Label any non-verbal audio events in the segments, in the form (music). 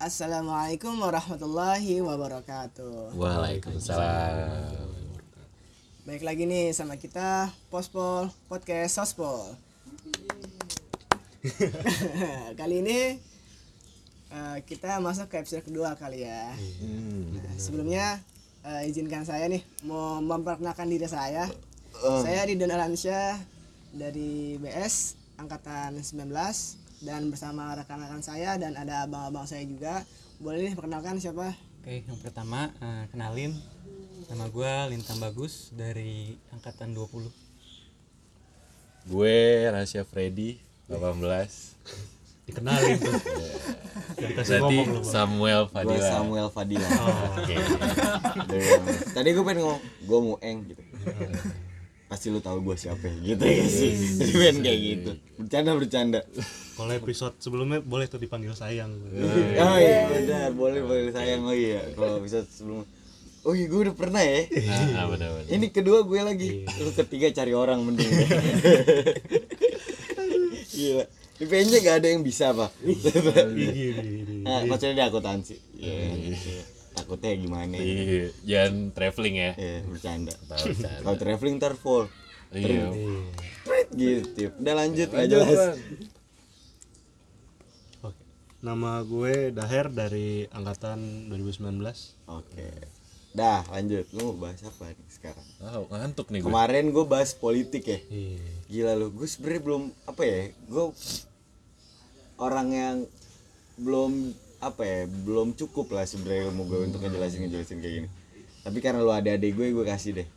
Assalamualaikum warahmatullahi wabarakatuh. Waalaikumsalam. Baik lagi nih sama kita Pospol Podcast Sospol. (laughs) kali ini eh, kita masuk ke episode kedua kali ya. Nah, sebelumnya eh, izinkan saya nih mau memperkenalkan diri saya. Saya Ridwan Alansyah dari BS angkatan 19 dan bersama rekan-rekan saya dan ada abang-abang saya juga. Boleh nih perkenalkan siapa? Oke, yang pertama eh, kenalin nama gua Lintang Bagus dari angkatan 20. Gue Rasya Freddy 18. dikenalin tuh dikasih Berarti ngomong. Samuel Gue Fadila. Samuel Fadila. Oke. Tadi gue pengen ngomong, gue mau eng gitu. Pasti lu tahu gue siapa gitu ya sih. Jadi pengen kayak gitu. Bercanda bercanda. kalau episode sebelumnya boleh tuh dipanggil sayang Oh iya benar, boleh boleh sayang oh iya. Kalau bisa sebelum Oh iya gue udah pernah ya. Ah, benar benar. Ini kedua gue lagi. Lu ketiga cari orang mending. Gila. Di PNJ gak ada yang bisa pak. Nah, maksudnya di akuntansi. Iya. Takutnya gimana? ya? Iya, jangan traveling ya. Iya, bercanda. Kalau traveling ntar full. Iya. Gitu. Udah lanjut nggak jelas. Oke. nama gue Daher dari angkatan 2019 Oke. Dah lanjut. Lu mau bahas apa nih sekarang? Oh, ngantuk nih gue. Kemarin gue bahas politik ya. iya Gila lu. Gue sebenernya belum apa ya? Gue orang yang belum apa ya? Belum cukup lah sebenarnya ilmu gue untuk ngejelasin ngejelasin kayak gini. Tapi karena lu ada adik gue, gue kasih deh.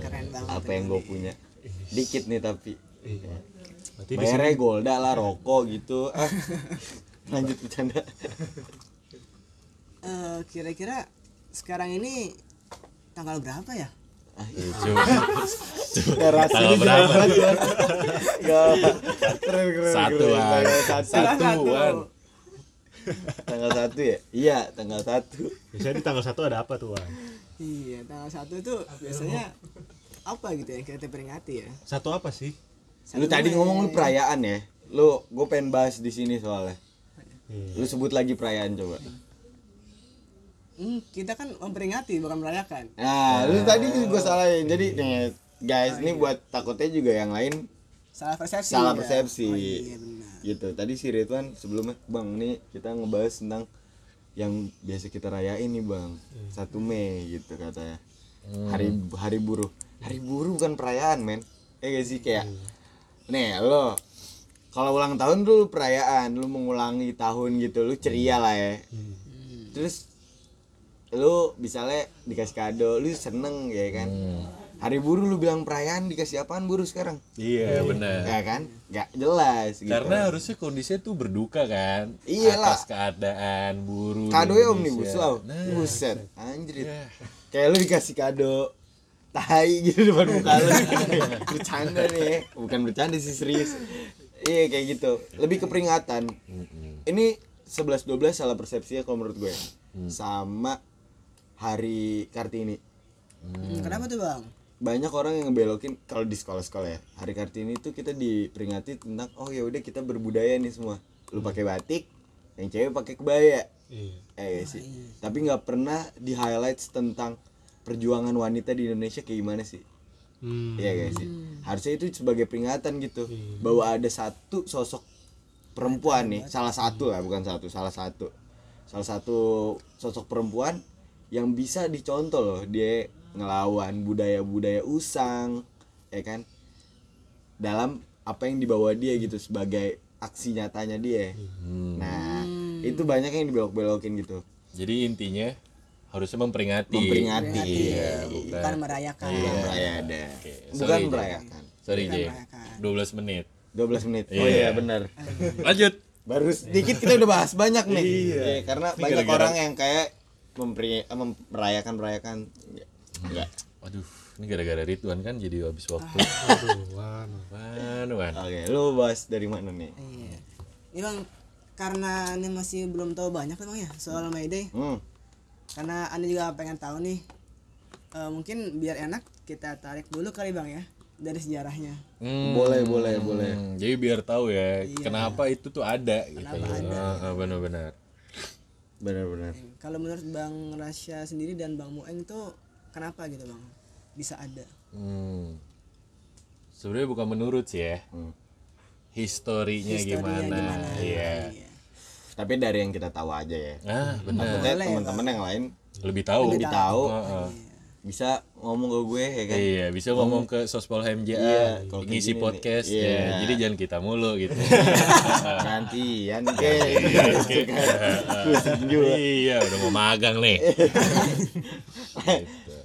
Keren banget. Apa yang gue punya. Dikit nih tapi. iya berarti di Bayarnya golda lah, rokok gitu. Ah. (laughs) Lanjut bercanda. Eh, kira-kira sekarang ini tanggal berapa ya? Ah, Iya. (laughs) Tanggal berapa? Keren. (laughs) Satuan. keren. Tanggal satu. Tanggal satu ya? Iya, tanggal satu. biasanya di tanggal satu ada apa tuh Wan? Iya, tanggal satu itu biasanya apa gitu ya kita peringati ya? satu apa sih Lu tadi ngomong lu perayaan ya? Lu gue pengen bahas di sini soalnya. iya. Lu sebut lagi perayaan coba. Hmm, kita kan memperingati bukan merayakan. Nah, lu tadi gue salahin. Jadi nih guys, ini buat takutnya juga yang lain Salah persepsi. salah ya? persepsi. Oh, iya benar. Gitu. Tadi si Ridwan sebelumnya, Bang, nih kita ngebahas tentang yang biasa kita rayain nih, Bang. 1 Mei gitu katanya. Hari hari buruh. Hari buruh bukan perayaan, men. Ya gak sih kayak Nih, lo kalau ulang tahun dulu perayaan, lu mengulangi tahun gitu, lu ceria lah ya. Terus lu misalnya dikasih kado, lu seneng ya kan. Hari buruh lu bilang perayaan dikasih apaan buruh sekarang? Iya, benar. Ya kan? Gak jelas gitu. Karena harusnya kondisinya tuh berduka kan. Iyalah. Atas keadaan buruh. kadonya Indonesia. omnibus law. Nah, Buset, anjrit. ya. Kayak lu dikasih kado tai gitu depan muka lu. (laughs) bercanda nih. Bukan bercanda sih serius. Iya kayak gitu. Lebih ke peringatan. Ini 11 12 salah persepsi ya kalau menurut gue. Sama hari Kartini. Hmm, Kenapa tuh bang? Banyak orang yang ngebelokin kalau di sekolah-sekolah ya hari kartini itu kita diperingati tentang oh ya udah kita berbudaya nih semua. Lu pakai batik yang cewek pakai kebaya. Iya. Eh iya sih. Tapi nggak pernah di highlight tentang perjuangan wanita di Indonesia kayak gimana sih. Hmm. Iya guys sih? Harusnya itu sebagai peringatan gitu bahwa ada satu sosok perempuan nih salah satu lah bukan satu salah satu. Salah satu sosok perempuan yang bisa dicontoh loh dia ngelawan budaya-budaya usang ya kan dalam apa yang dibawa dia gitu sebagai aksi nyatanya dia Hmm. nah itu banyak yang dibelok-belokin gitu Jadi intinya harusnya memperingati. memperingati Iya, bukan, bukan. merayakan. bukan merayakan Oke, bukan merayakan Sorry, Bukan Jay. merayakan. 12 menit. 12 menit oh Iya. iya benar Lanjut. baru sedikit kita udah bahas banyak nih Iya. Iya, karena Ini banyak gara-gara- orang yang kayak memperi eh, merayakan merayakan enggak Waduh, ini gara-gara Ridwan kan jadi habis waktu. aduh Wan Wan, wan. oke lu bahas dari mana nih Iya. Ini bang karena ini masih belum tahu banyak kan bang ya soal Mayday. hmm. Karena anda juga pengen tahu nih. eh, mungkin biar enak kita tarik dulu kali bang ya dari sejarahnya. Hmm, boleh boleh boleh hmm, jadi biar tahu ya kenapa itu tuh ada gitu. Kenapa ada. Ah, ah, benar-benar. benar-benar Kalau menurut Bang Rasya sendiri dan Bang Mueng tuh kenapa gitu Bang? Bisa ada. Hmm. Sebenarnya bukan menurut sih ya. Hmm. Historinya, Historinya gimana? gimana? Iya. Iya. tapi dari yang kita tahu aja ya Nah, benar. Takutnya teman-teman yang lain Lebih tahu. lebih tahu Heeh. bisa ngomong ke gue ya kan Iya, bisa ngomong ke Sospol HMJA, Iya, ngisi gini podcast. Iya. ya. Jadi jangan kita mulu gitu. ke pusing juga iya, udah mau magang nih. (laughs)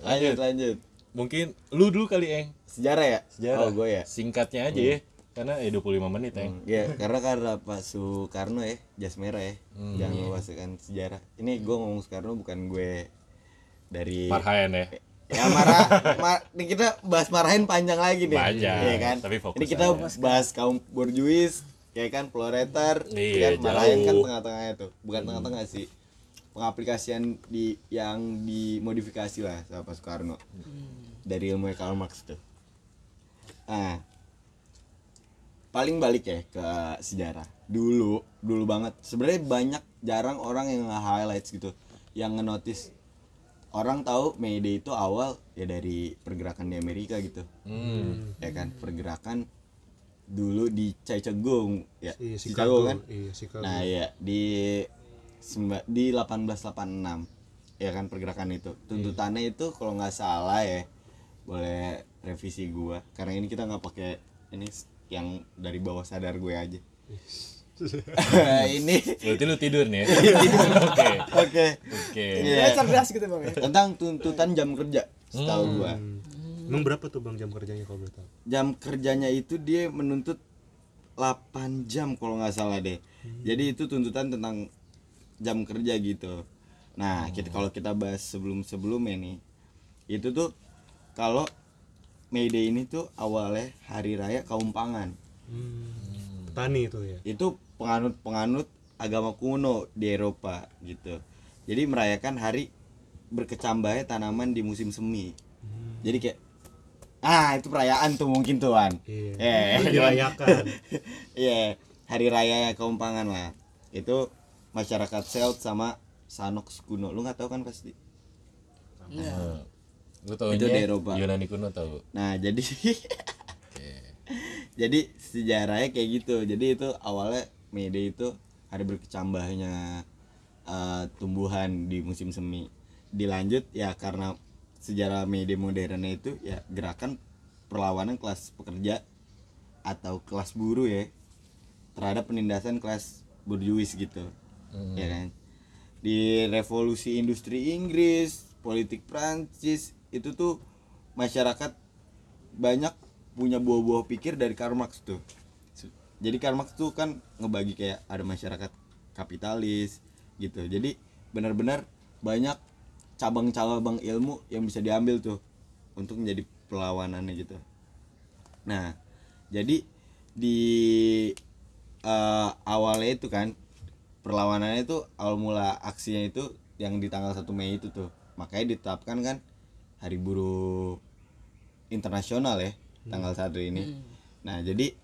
lanjut lanjut Mungkin lu dulu kali, Eng. sejarah ya Sejarah. oh gue ya Singkatnya aja ya. Karena ya 25 menit, Eng. Ya, karena karena Pak Soekarno ya, jas merah ya. Jangan memasukkan sejarah. Ini gue ngomong Soekarno bukan gue dari Marhaen ya. Ya marah, ma- ini kita bahas marahin panjang lagi nih. Panjang, Iya kan? tapi fokus ini kita aja. bahas kaum borjuis, ya kan, proletar, Iya, kan marahin kan tengah-tengahnya tuh. Bukan tengah-tengah sih. Pengaplikasian di yang dimodifikasi lah sama Pak Soekarno. Dari ilmu Karl Marx tuh. Nah, paling balik ya ke sejarah dulu dulu banget sebenarnya banyak jarang orang yang nge-highlights gitu yang nge-notice orang tahu May Day itu awal ya dari pergerakan di Amerika gitu Hmm. ya kan pergerakan dulu di Chicago ya Iya, Chicago Chicago kan Iya, Chicago. nah ya di di 1886 ya kan pergerakan itu. Tuntutannya itu kalau nggak salah ya boleh revisi gua. Karena ini kita nggak pakai ini yang dari bawah sadar gue aja. (laughs) Ini. Berarti lu tidur nih ya. (laughs) Oke. oke. Oke. Iya. Cerdas gitu Bang ya. tentang tuntutan jam kerja setahu gua. Emang berapa tuh bang jam kerjanya kalau boleh tahu? jam kerjanya itu dia menuntut 8 jam kalau nggak salah deh. Jadi itu tuntutan tentang jam kerja gitu nah kita kalau kita bahas sebelum sebelumnya nih itu tuh kalau May Day ini tuh awalnya hari raya kaum pangan Hmm. Petani itu ya. itu penganut-penganut agama kuno di Eropa gitu. Jadi merayakan hari berkecambahnya tanaman di musim semi. Jadi kayak ah itu perayaan tuh mungkin tuan. Iya. Eh, Dirayakan. (laughs) Iya, hari raya kaum pangan lah. Itu masyarakat Celt sama Sanox kuno. Lu nggak tahu kan pasti. Nah, Lu tau Itu di Eropa. Yunani kuno tahu. Nah, jadi (laughs) jadi sejarahnya kayak gitu. Jadi itu awalnya Day itu hari berkecambahnya eh, tumbuhan di musim semi. Dilanjut ya karena sejarah Day modernnya itu ya gerakan perlawanan kelas pekerja atau kelas buruh ya terhadap penindasan kelas borjuis gitu. Ya kan? Di revolusi industri Inggris, politik Prancis itu tuh masyarakat banyak punya buah-buah pikir dari Karl Marx tuh. Jadi Karl Marx tuh kan ngebagi kayak ada masyarakat kapitalis gitu. Jadi benar-benar banyak cabang-cabang ilmu yang bisa diambil tuh untuk menjadi perlawanannya gitu. Nah, jadi di eh, awalnya itu kan perlawanannya itu awal mula aksinya itu yang di tanggal 1 Mei itu tuh. Makanya ditetapkan kan hari buruh internasional ya tanggal satu ini. Nah jadi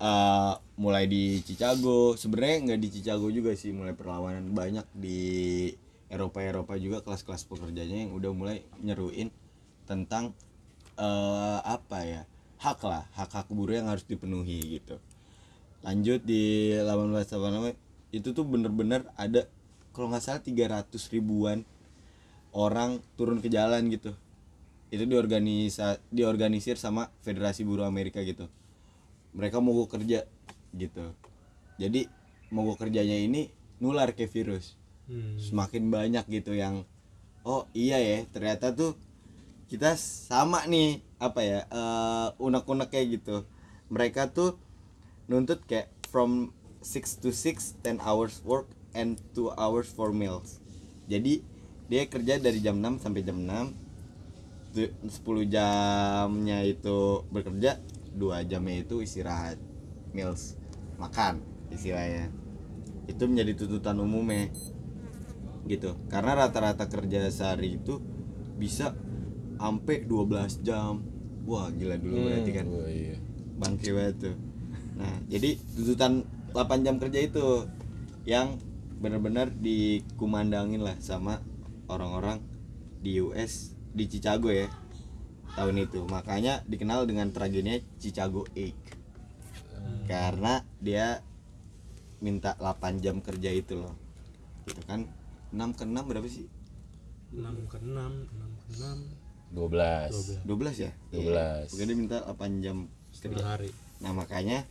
eh, mulai di Chicago sebenarnya nggak di Chicago juga sih mulai perlawanan banyak di Eropa Eropa juga kelas-kelas pekerjanya yang udah mulai nyeruin tentang eh, apa ya hak lah hak hak buruh yang harus dipenuhi gitu. Lanjut di 1886 itu tuh bener-bener ada kalau nggak salah 300 ribuan orang turun ke jalan gitu. Itu diorganisa diorganisir sama Federasi Buruh Amerika gitu. Mereka mogok kerja gitu. Jadi mogok kerjanya ini nular ke virus. Hmm. semakin banyak gitu yang oh iya ya ternyata tuh kita sama nih apa ya eh, unek-unek kayak gitu. Mereka tuh nuntut kayak from 6 to 6 10 hours work and 2 hours for meals. Jadi dia kerja dari jam 6 sampai jam 6 Tu- 10 jamnya itu bekerja dua jamnya itu istirahat meals makan istilahnya. Itu menjadi tuntutan umumnya. Gitu. Karena rata-rata kerja sehari itu bisa sampai 12 jam. Wah gila dulu berarti kan. Oh iya. bangke banget tuh. Nah jadi tuntutan 8 jam kerja itu yang bener-bener dikumandangin lah sama orang-orang di US di Chicago ya tahun itu. Makanya dikenal dengan tragedinya Chicago Egg karena dia minta 8 jam kerja itu loh. Gitu kan. 6 ke 6 berapa sih? 6 ke 6 6 ke 6 12 12 ya? 12. Pokoknya dia minta 8 jam setengah kerja hari. Nah makanya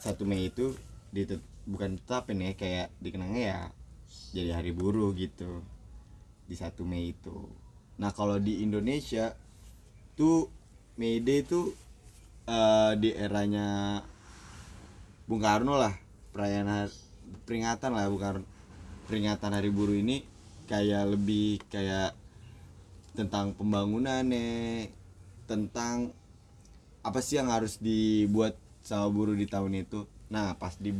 1 Mei itu ditet bukan tetapin ya kayak dikenangnya ya jadi hari buruh gitu di 1 Mei itu. Nah kalau di Indonesia tuh May Day tuh eh, di eranya Bung Karno lah perayaan peringatan lah bukan peringatan hari buruh ini kayak lebih kayak tentang pembangunannya tentang apa sih yang harus dibuat sama buruh di tahun itu. Nah pas di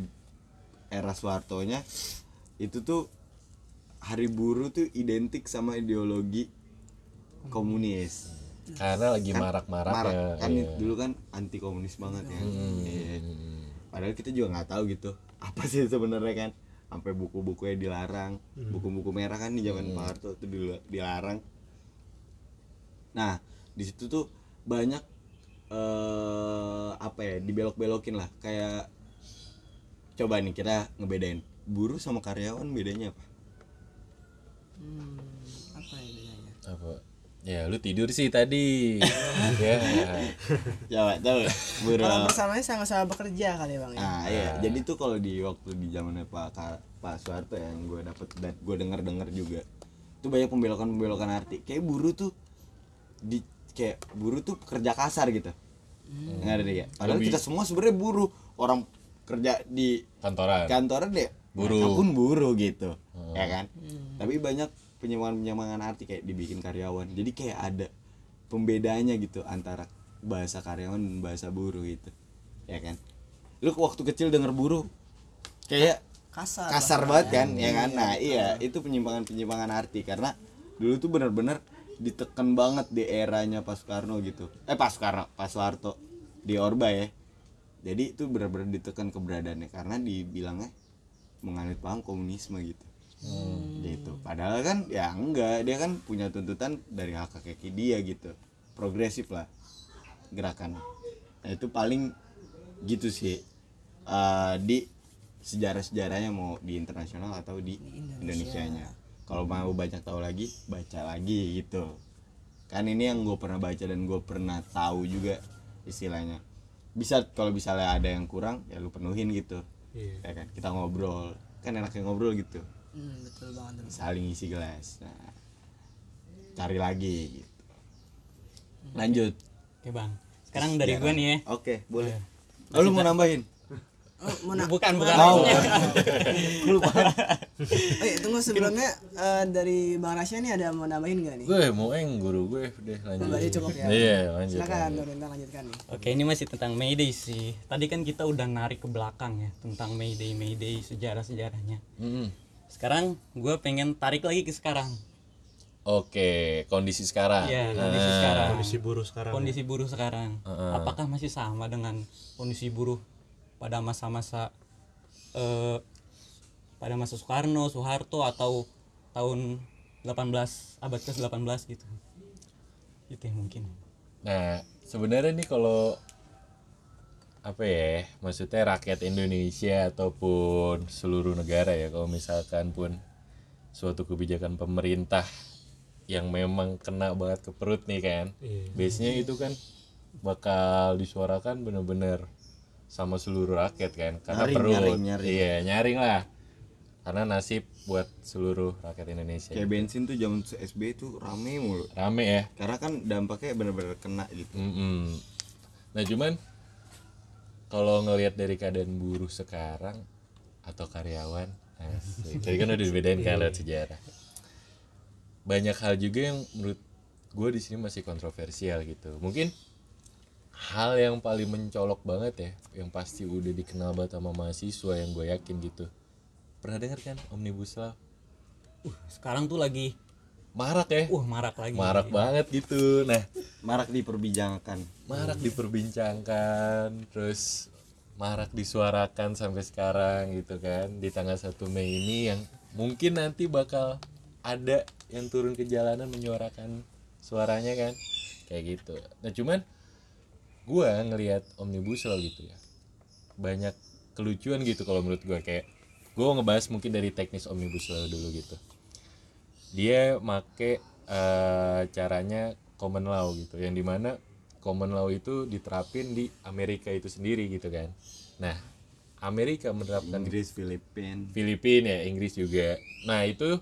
era Soehartonya itu tuh hari buruh tuh identik sama ideologi komunis. Karena lagi Kan marak-maraknya marak. kan iya. dulu kan anti komunis banget ya. Hmm. Iya. padahal kita juga nggak tahu gitu apa sih sebenarnya kan. Sampai buku-bukunya dilarang. Buku-buku merah kan di zaman Pak Harto itu dil- dilarang. Nah di situ tuh banyak eh apa ya dibelok-belokin lah. Kayak coba nih kita ngebedain. Buruh sama karyawan bedanya apa? Hmm, apa ya bedanya? apa? Ya lu tidur sih tadi. (laughs) Ya. Coba coba buruh. Kalau bersamanya sama-sama bekerja kali bang ya. Nah, iya. Jadi tuh kalau di waktu di zamannya Pak Pak Soeharto yang gue dapet dan gue denger dengar juga, itu banyak pembelokan pembelokan arti. Kayak buruh tuh di kayak buruh tuh kerja kasar gitu. Nggak ada ya. Padahal kita semua sebenarnya buruh. Orang kerja di kantoran kantoran deh Buruh. mereka pun buruh gitu ya kan tapi banyak penyimpangan penyimpangan arti kayak dibikin karyawan jadi kayak ada pembedanya gitu antara bahasa karyawan dan bahasa buruh gitu ya kan lu waktu kecil denger buruh kayak Kasar. kasar banget kan ya kan nah iya itu penyimpangan penyimpangan arti karena dulu tuh bener-bener ditekan banget di eranya Pak Soekarno gitu. Eh Pak Soekarno Pak Soeharto. Di Orba ya. Jadi itu bener-bener ditekan keberadaannya. Karena dibilangnya menganut paham komunisme gitu. Gitu. Padahal kan ya enggak. Dia kan punya tuntutan dari hak kaki dia gitu. Progresif lah gerakan. Nah itu paling gitu sih. Eh, di sejarah-sejarahnya mau di internasional atau di Indonesia. Nya kalau mau banyak tahu lagi baca lagi gitu. Kan ini yang gue pernah baca dan gue pernah tahu juga istilahnya. Bisa kalau misalnya ada yang kurang ya lu penuhin gitu. Iya. ya kan kita ngobrol. Kan enaknya ngobrol gitu. Hmm, betul banget. saling isi gelas. Nah cari lagi gitu. Lanjut. Oke bang. Sekarang dari gua nih ya. oke boleh. Oh, lu mau nambahin Oh, mau na- Bukan bukan. mau Oh, iya, tunggu sebelumnya eh, dari Bang Rasya nih ada mau nambahin nggak nih? gue mau eng guru gue udah lanjut Berarti cukup ya. iya lanjut Silakan Dorinta lanjutkan nih. Oke ini masih tentang Mayday sih. Tadi kan kita udah narik ke belakang ya tentang Mayday Mayday sejarah sejarahnya. Mm-mm. Sekarang gue pengen tarik lagi ke sekarang. oke kondisi sekarang Iya kondisi sekarang. kondisi buruh sekarang Kondisi buruh sekarang. Apakah masih sama dengan kondisi buruh pada masa-masa eh, pada masa Soekarno, Soeharto atau tahun 18 abad ke-18 gitu. Itu yang mungkin. Nah, sebenarnya nih kalau apa ya, maksudnya rakyat Indonesia ataupun seluruh negara ya, kalau misalkan pun suatu kebijakan pemerintah yang memang kena banget ke perut nih kan, Iya. biasanya itu kan bakal disuarakan bener-bener sama seluruh rakyat kan, karena Nyaring, perut, nyaring, nyaring. iya nyaring lah, karena nasib buat seluruh rakyat Indonesia kayak bensin tuh zaman SB itu rame mulu rame ya. karena kan dampaknya bener-bener kena gitu Mm-mm. Nah cuman kalau ngelihat dari keadaan buruh sekarang atau karyawan, asik. tadi kan udah dibedain kan lewat sejarah. Banyak hal juga yang menurut gue di sini masih kontroversial gitu. Mungkin hal yang paling mencolok banget ya, yang pasti udah dikenal banget sama mahasiswa yang gue yakin gitu. Pernah dengar kan omnibus law? Uh, sekarang tuh lagi Marak ya, uh marak lagi. marak banget gitu. Nah marak diperbincangkan marak diperbincangkan terus marak disuarakan sampai sekarang gitu kan di tanggal 1 Mei ini yang mungkin nanti bakal ada yang turun ke jalanan menyuarakan suaranya kan kayak gitu nah cuman gua ngelihat omnibus law gitu ya banyak kelucuan gitu kalau menurut gua. Kayak gua ngebahas mungkin dari teknis omnibus law dulu gitu. Dia make eh, caranya common law gitu yang di mana common law itu diterapin di Amerika itu sendiri gitu kan. Nah Amerika menerapkan Inggris Filipina Filipina ya Inggris juga. Nah itu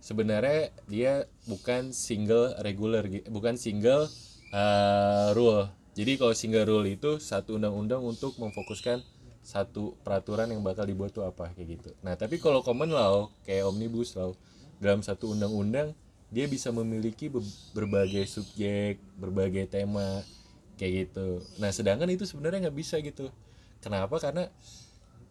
sebenarnya dia bukan single regular bukan single uh, rule jadi kalau single rule itu satu undang-undang untuk memfokuskan satu peraturan yang bakal dibuat tuh apa kayak gitu. Nah tapi kalau common law kayak omnibus law dalam satu undang-undang dia bisa memiliki be- berbagai subjek berbagai tema kayak gitu. Nah sedangkan itu sebenarnya nggak bisa gitu. Kenapa? Karena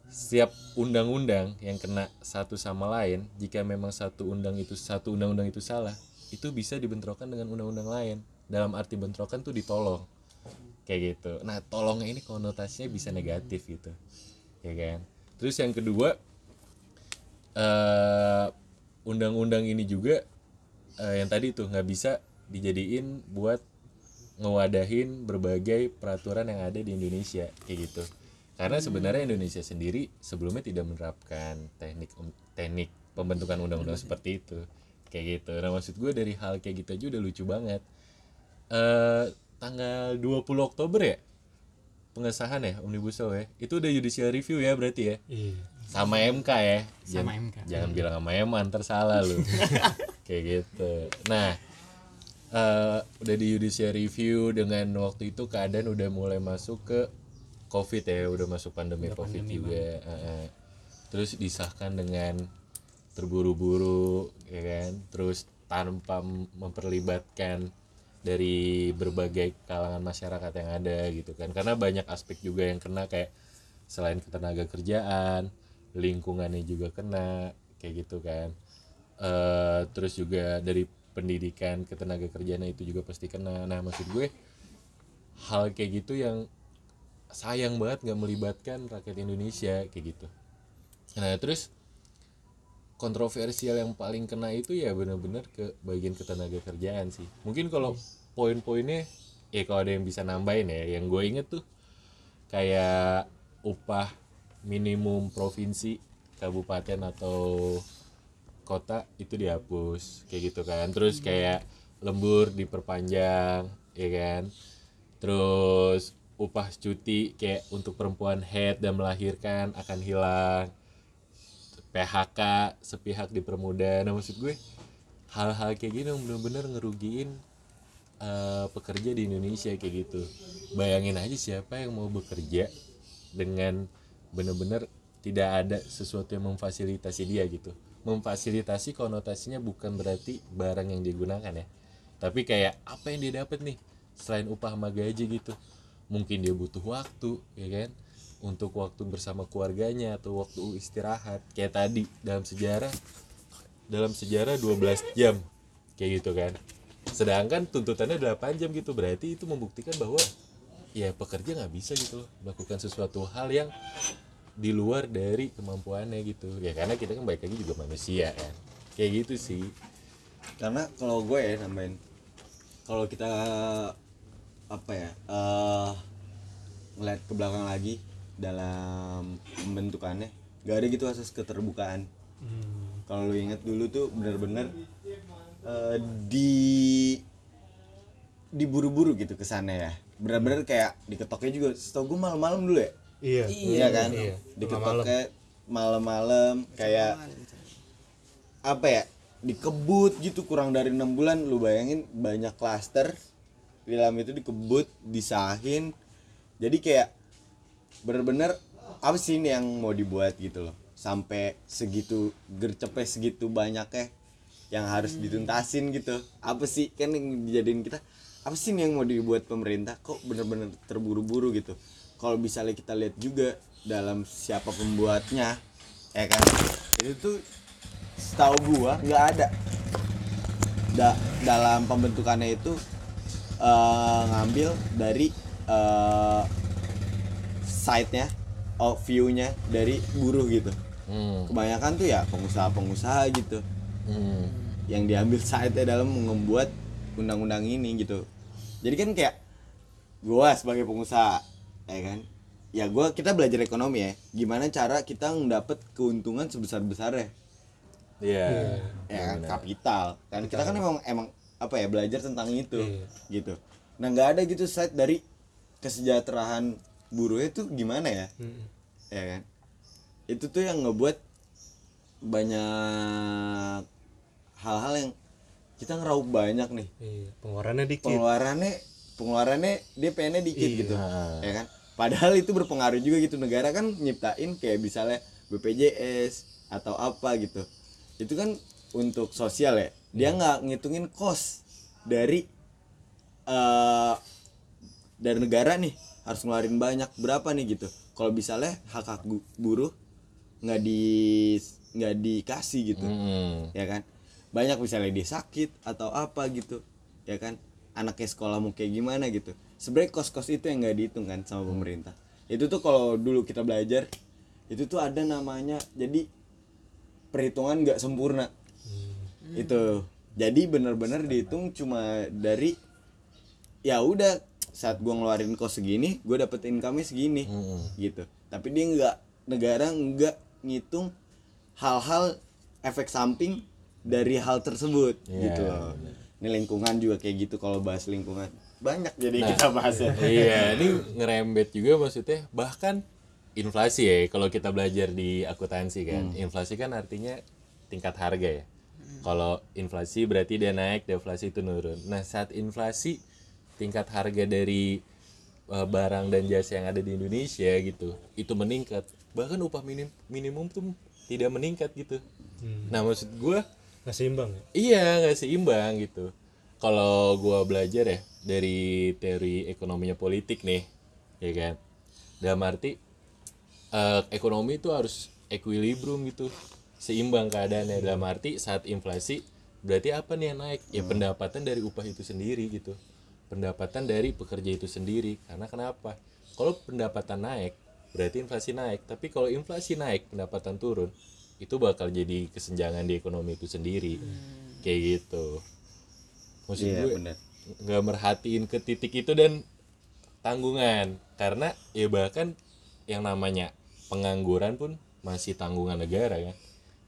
setiap undang-undang yang kena satu sama lain jika memang satu undang itu satu undang-undang itu salah itu bisa dibentrokan dengan undang-undang lain. Dalam arti bentrokan tuh ditolong kayak gitu. Nah tolongnya ini konotasinya bisa negatif gitu. Ya kan? Terus yang kedua eh undang-undang ini juga eh, yang tadi tuh nggak bisa dijadiin buat ngewadahin berbagai peraturan yang ada di Indonesia kayak gitu. Karena sebenarnya Indonesia sendiri sebelumnya tidak menerapkan teknik um, teknik pembentukan undang-undang seperti itu kayak gitu. Nah maksud gue dari hal kayak gitu aja udah lucu banget. Eh tanggal 20 Oktober ya? Pengesahan ya omnibus law ya? Itu udah judicial review ya berarti ya? Iya. sama MK ya? Sama jangan, MK. jangan bilang sama MA ntar salah lu. (laughs) Kayak gitu. Nah eh, udah di judicial review dengan waktu itu keadaan udah mulai masuk ke covid ya udah masuk pandemi covid juga. eh, eh. terus disahkan dengan terburu-buru ya kan? Terus tanpa memperlibatkan dari berbagai kalangan masyarakat yang ada gitu kan. Karena banyak aspek juga yang kena kayak selain ketenaga kerjaan lingkungannya juga kena kayak gitu kan. Eh terus juga dari pendidikan ketenaga kerjaan itu juga pasti kena. Nah maksud gue hal kayak gitu yang sayang banget nggak melibatkan rakyat Indonesia kayak gitu. Nah terus kontroversial yang paling kena itu ya benar-benar ke bagian ketenaga kerjaan sih. Mungkin kalau poin-poinnya ya kalau ada yang bisa nambahin ya yang gue inget tuh kayak upah minimum provinsi kabupaten atau kota itu dihapus kayak gitu kan. Terus kayak lembur diperpanjang ya kan. Terus upah cuti kayak untuk perempuan head dan melahirkan akan hilang PHK sepihak dipermudah nah maksud gue hal-hal kayak gini yang bener-bener ngerugiin eh, pekerja di Indonesia kayak gitu. Bayangin aja siapa yang mau bekerja dengan bener-bener tidak ada sesuatu yang memfasilitasi dia gitu. Memfasilitasi konotasinya bukan berarti barang yang digunakan ya. Tapi kayak apa yang dia dapat nih selain upah sama gaji gitu. Mungkin dia butuh waktu ya kan untuk waktu bersama keluarganya atau waktu istirahat. Kayak tadi dalam sejarah dalam sejarah 12 jam. Kayak gitu kan. Sedangkan tuntutannya 8 jam gitu. Berarti itu membuktikan bahwa ya pekerja nggak bisa gitu loh melakukan sesuatu hal yang di luar dari kemampuannya gitu. Ya karena kita kan baik lagi juga manusia kan. Kayak gitu sih. Karena kalau gue ya nambahin kalau kita apa ya eh ngeliat ke belakang lagi dalam pembentukannya. Gak ada gitu asas keterbukaan. Kalau lu inget dulu tuh bener-bener eh, di diburu-buru gitu kesannya ya. Bener-bener kayak diketoknya juga setahu gue malam-malam dulu ya? Iya. iya kan? Iya. diketoknya malam-malam kayak apa ya dikebut gitu kurang dari enam bulan. Lu bayangin banyak klaster di dalam itu dikebut disahin. Jadi kayak bener-bener apa sih ini yang mau dibuat gitu loh? Sampai segitu gercepnya segitu banyaknya yang harus dituntasin gitu. Apa sih kan yang dijadiin kita? Apa sih ini yang mau dibuat pemerintah? Kok bener-bener terburu-buru gitu? Kalau misalnya kita lihat juga dalam siapa pembuatnya ya kan? Itu tuh setahu gua nggak ada. Da- dalam pembentukannya itu eh, ngambil dari eh, site-nya oh, view-nya dari buruh gitu. Hmm. kebanyakan tuh ya pengusaha-pengusaha gitu. Hmm. yang diambil saatnya dalam membuat undang-undang ini gitu. Jadi kan kayak gua sebagai pengusaha ya kan? Ya gua kita belajar ekonomi ya. Gimana cara kita mendapat keuntungan sebesar besarnya Iya. ya kan? Kapital. Kan kita kan emang emang apa ya belajar tentang itu Iya. gitu. Nah nggak ada gitu side dari kesejahteraan buruhnya tuh gimana ya? Mm. ya kan? Itu tuh yang ngebuat banyak hal-hal yang kita ngeraup banyak nih. Iya, pengeluarannya dikit. pengeluarannya pengeluarannya dia pengennya dikit Iya. gitu ya kan? Padahal itu berpengaruh juga gitu. Negara kan nyiptain kayak misalnya BPJS atau apa gitu. Itu kan untuk sosial ya. Dia nggak ngitungin kos dari eh dari negara nih harus ngeluarin banyak berapa nih gitu. Kalau misalnya hak hak buruh nggak di nggak dikasih gitu. Hmm. ya kan? Banyak misalnya dia sakit atau apa gitu ya kan? Anaknya sekolah mau kayak gimana gitu. Sebenarnya kos-kos itu yang nggak dihitung kan sama pemerintah. Itu tuh kalau dulu kita belajar itu tuh ada namanya jadi perhitungan nggak sempurna. Itu. Jadi benar-benar dihitung cuma dari ya udah saat gua ngeluarin kos segini gue dapet income segini gitu tapi dia nggak negara nggak ngitung hal-hal efek samping dari hal tersebut Iya, gitu loh ini lingkungan juga kayak gitu kalau bahas lingkungan banyak jadi Nah. kita bahas ya (laughs) iya, ini ngerembet juga maksudnya bahkan inflasi ya kalau kita belajar di akuntansi kan. Inflasi kan artinya tingkat harga ya. Kalau inflasi berarti dia naik, deflasi itu nurun. Nah, saat inflasi tingkat harga dari uh, barang dan jasa yang ada di Indonesia gitu, itu meningkat. Bahkan upah minim minimum tuh tidak meningkat gitu. Nah, maksud gua Nggak seimbang ya? Iya nggak seimbang gitu. Kalau gua belajar ya dari teori ekonominya politik nih, ya kan. Dalam arti eh, ekonomi itu harus equilibrium gitu, seimbang keadaannya. Dalam arti saat inflasi berarti apa nih yang naik? Ya pendapatan dari upah itu sendiri gitu, pendapatan dari pekerja itu sendiri. Karena kenapa? Kalau pendapatan naik berarti inflasi naik. Tapi kalau inflasi naik pendapatan turun, itu bakal jadi kesenjangan di ekonomi itu sendiri kayak gitu maksud Iya, gue benar. nggak merhatiin ke titik itu dan tanggungan karena ya bahkan yang namanya pengangguran pun masih tanggungan negara kan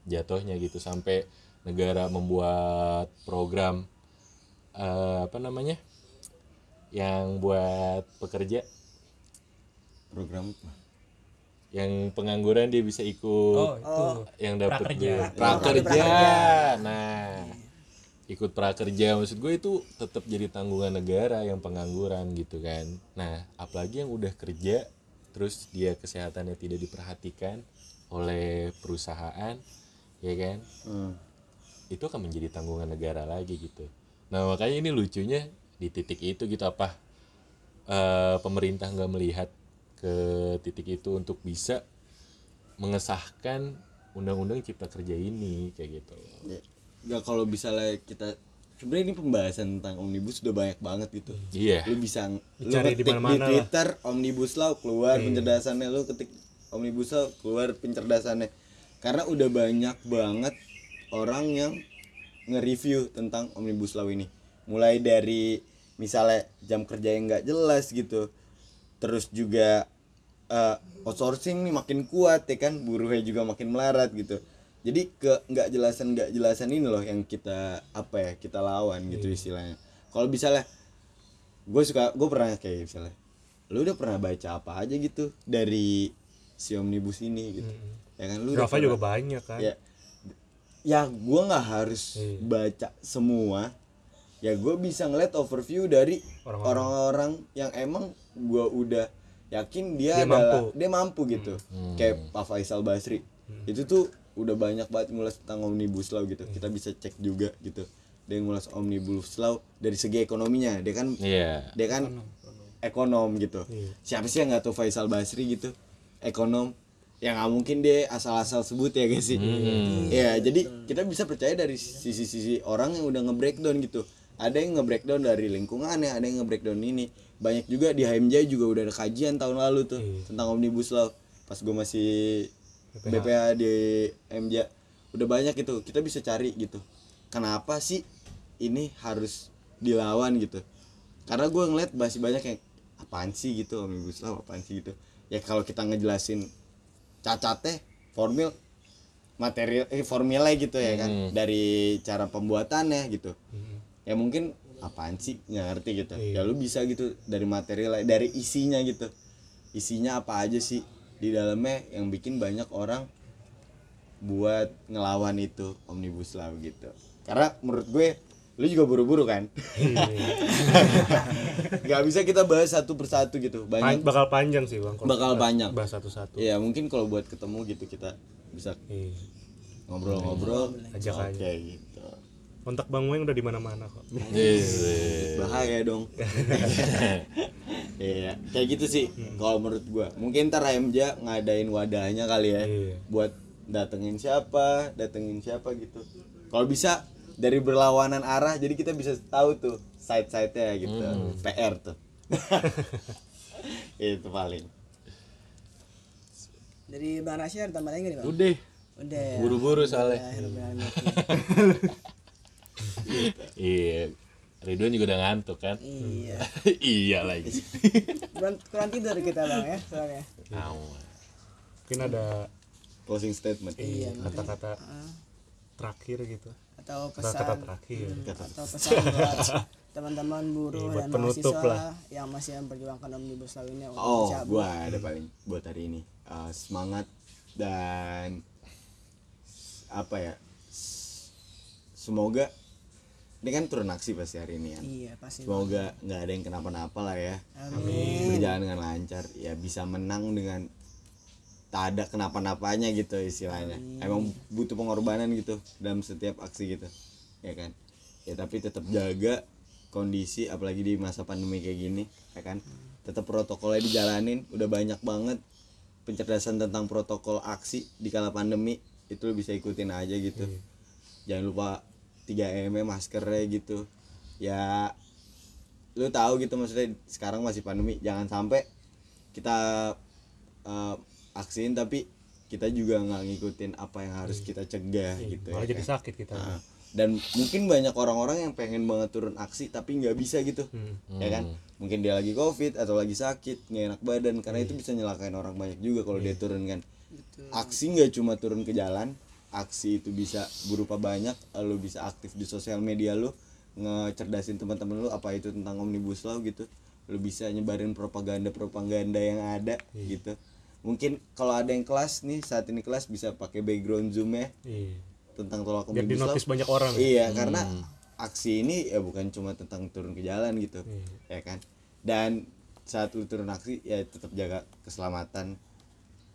jatuhnya gitu sampai negara membuat program eh, apa namanya yang buat pekerja program apa? yang pengangguran dia bisa ikut Oh, itu. yang dapat Prakerja. duit. prakerja nah ikut prakerja maksud gue itu tetap jadi tanggungan negara yang pengangguran gitu kan nah apalagi yang udah kerja terus dia kesehatannya tidak diperhatikan oleh perusahaan ya kan Hmm. itu akan menjadi tanggungan negara lagi gitu nah makanya ini lucunya di titik itu gitu apa eh, pemerintah nggak melihat ke titik itu untuk bisa mengesahkan undang-undang cipta kerja ini kayak gitu. Ya, nggak kalau misalnya kita sebenarnya ini pembahasan tentang omnibus udah banyak banget gitu. Iya. Lu bisa lu Dicari di ketik di, mana-mana lah. Twitter omnibus law keluar pencerdasannya lu ketik omnibus law keluar pencerdasannya. Karena udah banyak banget orang yang nge-review tentang omnibus law ini. Mulai dari misalnya jam kerja yang nggak jelas gitu. Terus juga eh, outsourcing nih makin kuat ya kan? Buruhnya juga makin melarat gitu. Jadi ke nggak jelasan nggak jelasan ini loh yang kita apa ya kita lawan gitu istilahnya. Kalau misalnya gue suka gue pernah kayak misalnya lu udah pernah baca apa aja gitu dari si omnibus ini? Gitu. Ya kan? Lu Draftnya juga banyak kan. ya ya gue nggak harus Iya. baca semua ya gue bisa ngeliat overview dari Orang-orang. yang emang gue udah yakin dia, Dia adalah mampu. dia mampu gitu. Kayak Pak Faisal Basri. Itu tuh udah banyak banget ngulas tentang omnibus law gitu. Kita bisa cek juga gitu. Dia ngulas omnibus law dari segi ekonominya. Dia kan iya. dia kan ekonom gitu. Siapa sih yang nggak tahu Faisal Basri gitu? Ekonom. Yang nggak mungkin dia asal-asal sebut ya guys sih. Ya jadi kita bisa percaya dari sisi-sisi orang yang udah nge-breakdown gitu ada yang nge-breakdown dari lingkungannya ada yang nge-breakdown ini. Banyak juga di HMJ juga udah ada kajian tahun lalu tuh tentang omnibus law. Pas gue masih BPH di MJ udah banyak gitu. Kita bisa cari gitu. Kenapa sih ini harus dilawan gitu? Karena gue ngeliat masih banyak yang apaan sih gitu omnibus law apaan sih gitu? Ya kalau kita ngejelasin cacatnya formil material eh formilnya gitu ya kan. Dari cara pembuatannya gitu ya mungkin apaan sih? Nggak ngerti gitu. Ya lu bisa gitu dari material dari isinya gitu. Isinya apa aja sih di dalamnya yang bikin banyak orang buat ngelawan itu omnibus law gitu. Karena menurut gue lu juga buru-buru kan? (laughs) Nggak bisa kita bahas satu persatu gitu. Banyak bakal panjang sih bang kalau Bakal banyak. bahas satu-satu. Ya mungkin kalau buat ketemu gitu kita bisa Iya. ngobrol-ngobrol. Ajak oke aja. Kontak bang Weng udah di mana-mana kok Iya. bahaya dong (laughs) iya kayak gitu sih kalau menurut gua mungkin ntar MJ ngadain wadahnya kali ya Iya. buat datengin siapa datengin siapa gitu kalau bisa dari berlawanan arah jadi kita bisa tahu tuh side side nya gitu PR tuh (laughs) itu paling Dari Bang Rasya ada tambahan lagi nggak nih Bang? Udah. Udah. Buru-buru soalnya. Ya, (laughs) Iya. Ridwan juga udah ngantuk kan? Iya. (laughs) iya lagi. Kurang, kurang tidur kita Bang ya soalnya. Awan. mungkin ada closing statement Iya. kata-kata terakhir gitu Atau pesan kata-kata terakhir atau pesan buat (laughs) teman-teman buruh Iya, dan penutup mahasiswa lah. yang masih memperjuangkan omnibus law ini untuk Oh, gua ada paling buat hari ini. Uh, semangat dan apa ya? Semoga ini kan turun aksi pasti hari ini kan. Iya pasti. Semoga nggak ada yang kenapa-napa lah ya. Amin. Berjalan dengan lancar, ya bisa menang dengan tak ada kenapa-napanya gitu istilahnya. Emang butuh pengorbanan gitu dalam setiap aksi gitu, ya kan? Ya tapi tetap jaga kondisi apalagi di masa pandemi kayak gini, ya kan? Tetap protokolnya dijalanin, udah banyak banget pencerdasan tentang protokol aksi di kala pandemi itu bisa ikutin aja gitu. Jangan lupa 3M -nya, maskernya gitu. Ya lu tahu gitu maksudnya sekarang masih pandemi jangan sampai kita eh, aksiin tapi kita juga nggak ngikutin apa yang harus kita cegah gitu malah ya jadi kan. sakit kita. Nah, dan mungkin banyak orang-orang yang pengen banget turun aksi tapi nggak bisa gitu. Ya kan? Mungkin dia lagi covid atau lagi sakit nggak enak badan karena itu bisa nyelakain orang banyak juga kalau dia turun kan. Aksi nggak cuma turun ke jalan aksi itu bisa berupa banyak lu bisa aktif di sosial media lu ngecerdasin teman-teman lu apa itu tentang omnibus law gitu. Lu bisa nyebarin propaganda propaganda yang ada gitu. Mungkin kalau ada yang kelas nih saat ini kelas bisa pakai background zoom ya. Iya. Tentang tolak biar omnibus law. dinotis banyak orang ya. Iya, karena aksi ini ya bukan cuma tentang turun ke jalan gitu. Ya kan? Dan saat lu turun aksi ya tetap jaga keselamatan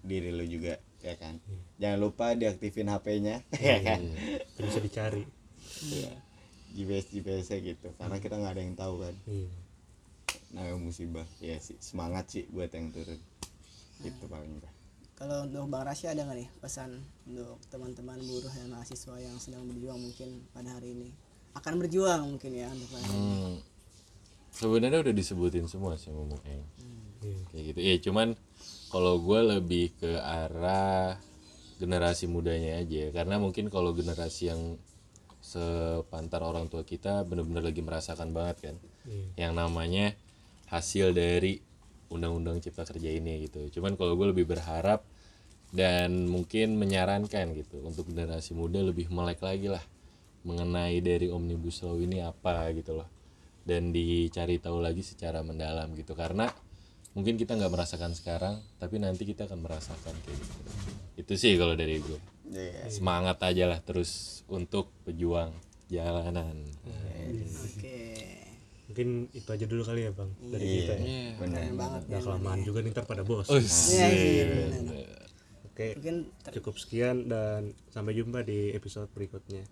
diri lu juga, ya kan? Jangan lupa diaktifin HP-nya, (laughs) ya kan? Biar bisa dicari Iya. GPS GPS gitu. Karena kita nggak ada yang tahu kan. iya Nah, musibah. Ya sih, semangat sih buat yang turun. Itu paling enggak. Kalau untuk Bang Rasya ada nggak nih pesan untuk teman-teman buruh dan mahasiswa yang sedang berjuang mungkin pada hari ini akan berjuang mungkin ya untuk hari ini. Hmm, sebenarnya udah disebutin semua sih ngomong kayak iya kayak gitu ya cuman kalau gue lebih ke arah generasi mudanya aja karena mungkin kalau generasi yang sepantar orang tua kita bener-bener lagi merasakan banget kan. Iya. yang namanya hasil dari undang-undang cipta kerja ini gitu. Cuman kalau gue lebih berharap dan mungkin menyarankan gitu untuk generasi muda lebih melek lagi lah mengenai dari omnibus law ini apa gitu loh. Dan dicari tahu lagi secara mendalam gitu karena mungkin kita nggak merasakan sekarang tapi nanti kita akan merasakan kayak gitu itu sih kalau dari gue Iya. semangat aja lah terus untuk pejuang jalanan Oke. mungkin itu aja dulu kali ya bang dari Iya. kita ya Benar. Keren banget udah kelamaan juga nih ntar pada bos oh, Iya, iya, benar. oke Mungkin ter- cukup sekian dan sampai jumpa di episode berikutnya